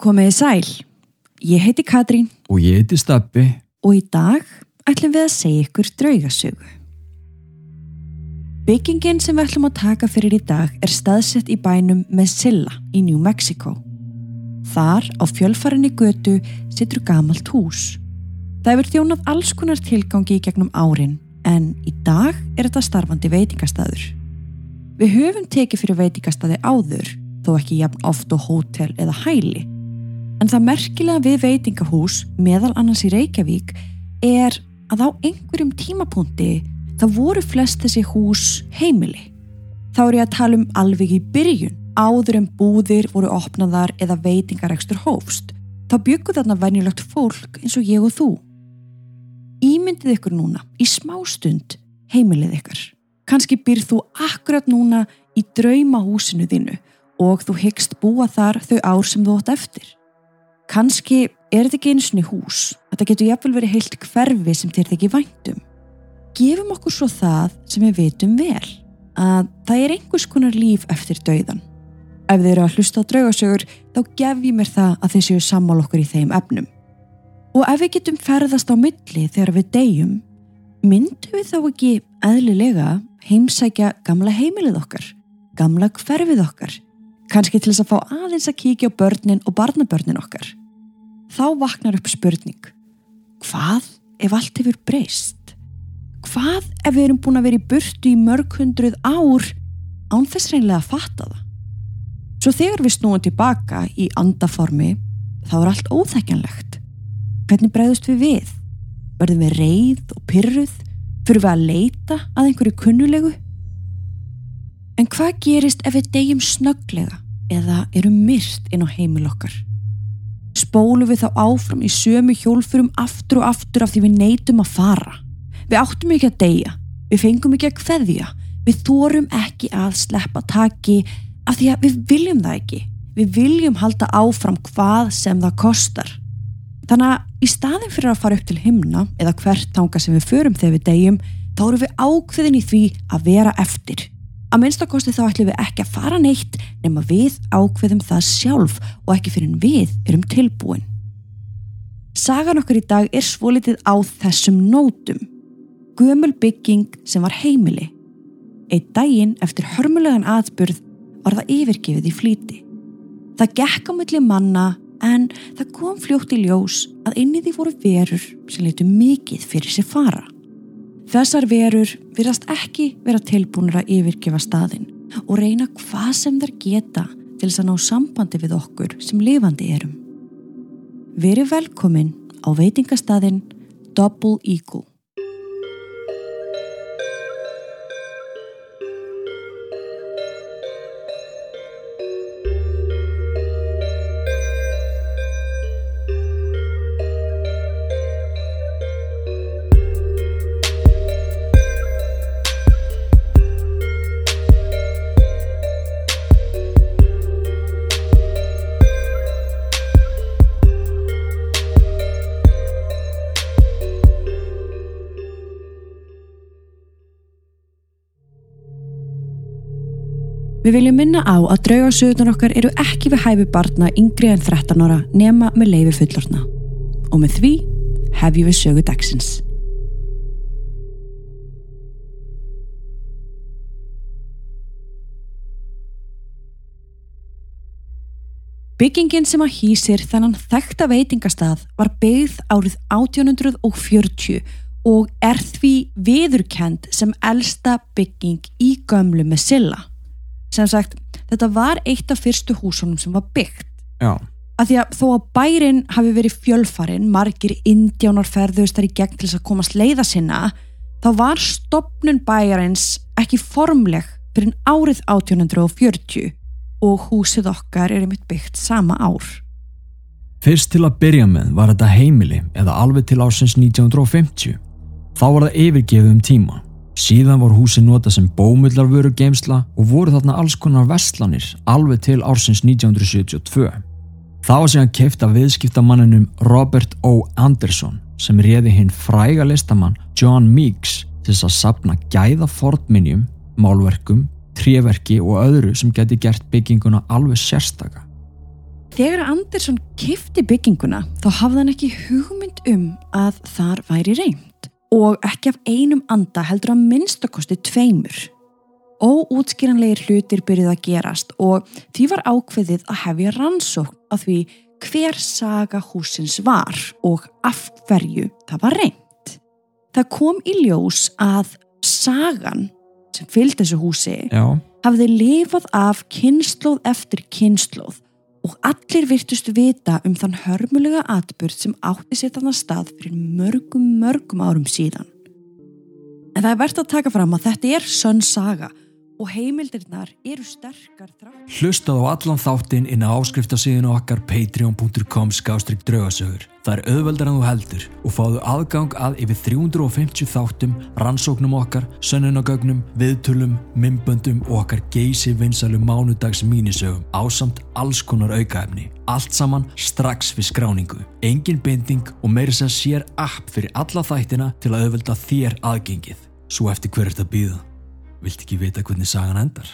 Komiði sæl, ég heiti Katrín Og ég heiti Stabbi. og í dag ætlum við að segja ykkur draugasögu. Byggingin sem við ætlum að taka fyrir í dag er staðsett í bænum Mesilla í New Mexico. Þar á fjölfarinni götu situr gamalt hús. Það hefur þjónað alls konar tilgangi í gegnum árin en í dag er þetta starfandi veitingastæður. Við höfum tekið fyrir veitingastæði áður þó ekki jafn oft og hótel eða hæli. En það merkilega við veitingahús meðal annars í Reykjavík er að á einhverjum tímapunkti það voru flest þessi hús heimili. Þá er ég að tala um alveg í byrjun, áður en búðir voru opnaðar eða veitingarekstur hófst. Þá byggu þarna venjulegt fólk eins og ég og þú. Ímyndið ykkur núna, í smástund, heimilið ykkar. Kanski byrð þú akkurat núna í draumahúsinu þínu og þú hyggst búa þar þau ár sem þú átt eftir. Kanski er þetta ekki einu sinni hús. Þetta getur jafnvel verið heilt hverfi sem þér þykir væntum. Gefum okkur svo það sem við vitum vel, að það er einhvers konar líf eftir dauðan. Ef þið eru að hlusta á draugasögur, þá gef ég mér það að þið séu sammál okkur í þeim efnum. Og ef við getum ferðast á milli þegar við deyjum, myndum við þá ekki eðlilega heimsækja gamla heimilið okkar, gamla hverfið okkar, kannski til þess að fá aðeins að kíkja á börnin og barnabörnin okkar. Þá vaknar upp spurning, hvað ef allt hefur breyst? Hvað ef við erum búin að vera í burtu í mörg hundruð ár án þess reynilega að fatta það? Svo þegar við snúum tilbaka í andaformi, þá er allt óþekjanlegt. Hvernig bregðust við við? Verðum við reyð og pyrruð? Fyrir við að leita að einhverju kunnulegu? En hvað gerist ef við deyjum snögglega eða erum myrt inn á heimil okkar? Spólum við þá áfram í sömu hjólfurum aftur og aftur af því við neytum að fara? Við áttum ekki að deyja, við fengum ekki að kveðja, við þórum ekki að sleppa taki af því að við viljum það ekki. Við viljum halda áfram hvað sem það kostar. Þannig að í staðin fyrir að fara upp til himna eða hvert tanga sem við förum þegar við deyjum, þá erum við ákveðin í því að vera eftir. Að minnstakosti þá ætlum við ekki að fara neitt nema við ákveðum það sjálf og ekki fyrir við erum tilbúin. Sagan okkur í dag er svolítið á þessum nótum. Gömul bygging sem var heimili. Eitt daginn eftir hörmulegan atburð var það yfirgefið í flýti. Það gekk á milli manna en það kom fljótt í ljós að inni því voru verur sem leitu mikið fyrir sér fara. Þessar verur virðast ekki vera tilbúinur að yfirgefa staðin og reyna hvað sem þær geta til þess að ná sambandi við okkur sem lifandi erum. Veri velkomin á veitingastadin Double Eagle. Við viljum minna á að draugasögurnar okkar eru ekki við hæfi barna yngri en 13 ára nema með leifi fullorna. Og með því hefjum við sögu dagsins. Byggingin sem að hýsir þennan þekta veitingastað var byggð árið 1840 og er því viðurkend sem elsta bygging í gömlu með silla sem sagt, þetta var eitt af fyrstu húsunum sem var byggt Já. að því að þó að bærin hafi verið fjölfarin, margir indjánar ferðust þar í gegn til þess að komast leiða sinna, þá var stopnun bæjarins ekki formleg fyrir árið 1840 og húsið okkar er einmitt byggt sama ár. Fyrst til að byrja með var þetta heimili eða alveg til ásins 1950. Þá var það yfirgefið um tíma. Síðan voru húsi nota sem bómullarvöru geimsla og voru þarna alls konar vestlanir alveg til ársins 1972. Það var síðan keift af viðskiptamanninum Robert O. Anderson sem réði hinn fræga listamann John Meeks til þess að sapna gæða fornminjum, málverkum, tréverki og öðru sem geti gert bygginguna alveg sérstaka. Þegar Andersson kifti bygginguna þá hafði hann ekki hugmynd um að þar væri reynd og ekki af einum anda heldur að minnstakosti tveimur. Óútskýranlegir hlutir byrjuð að gerast og því var ákveðið að hefja rannsókn að því hver saga húsins var og af hverju það var reynd. Það kom í ljós að sagan sem fylgd þessu húsi Já, hafði lifað af kynnslóð eftir kynnslóð og allir virtustu vita um þann hörmulega atbyrð sem átti sér þannig stað fyrir mörgum, mörgum árum síðan. En það er verðt að taka fram að þetta er sönn saga og heimildirnar eru sterkar þrátt. hlustað á allan þáttinn inn á áskriftasíðinu okkar patreon.com skástrygg draugasögur. Það er auðveldar en þú heldur og fáðu aðgang að yfir 350 þáttum, rannsóknum okkar, sönnunagögnum, viðtölum, mymböndum og okkar geysi vinsalu mánudags mínisögum ásamt alls konar aukaefni. Allt saman strax við skráningu. Engin binding og meiri sem sér app fyrir alla þættina til að auðvelda þér aðgengið. Svo eftir hver er þetta býða? Vilt ekki vita hvernig sagan endar?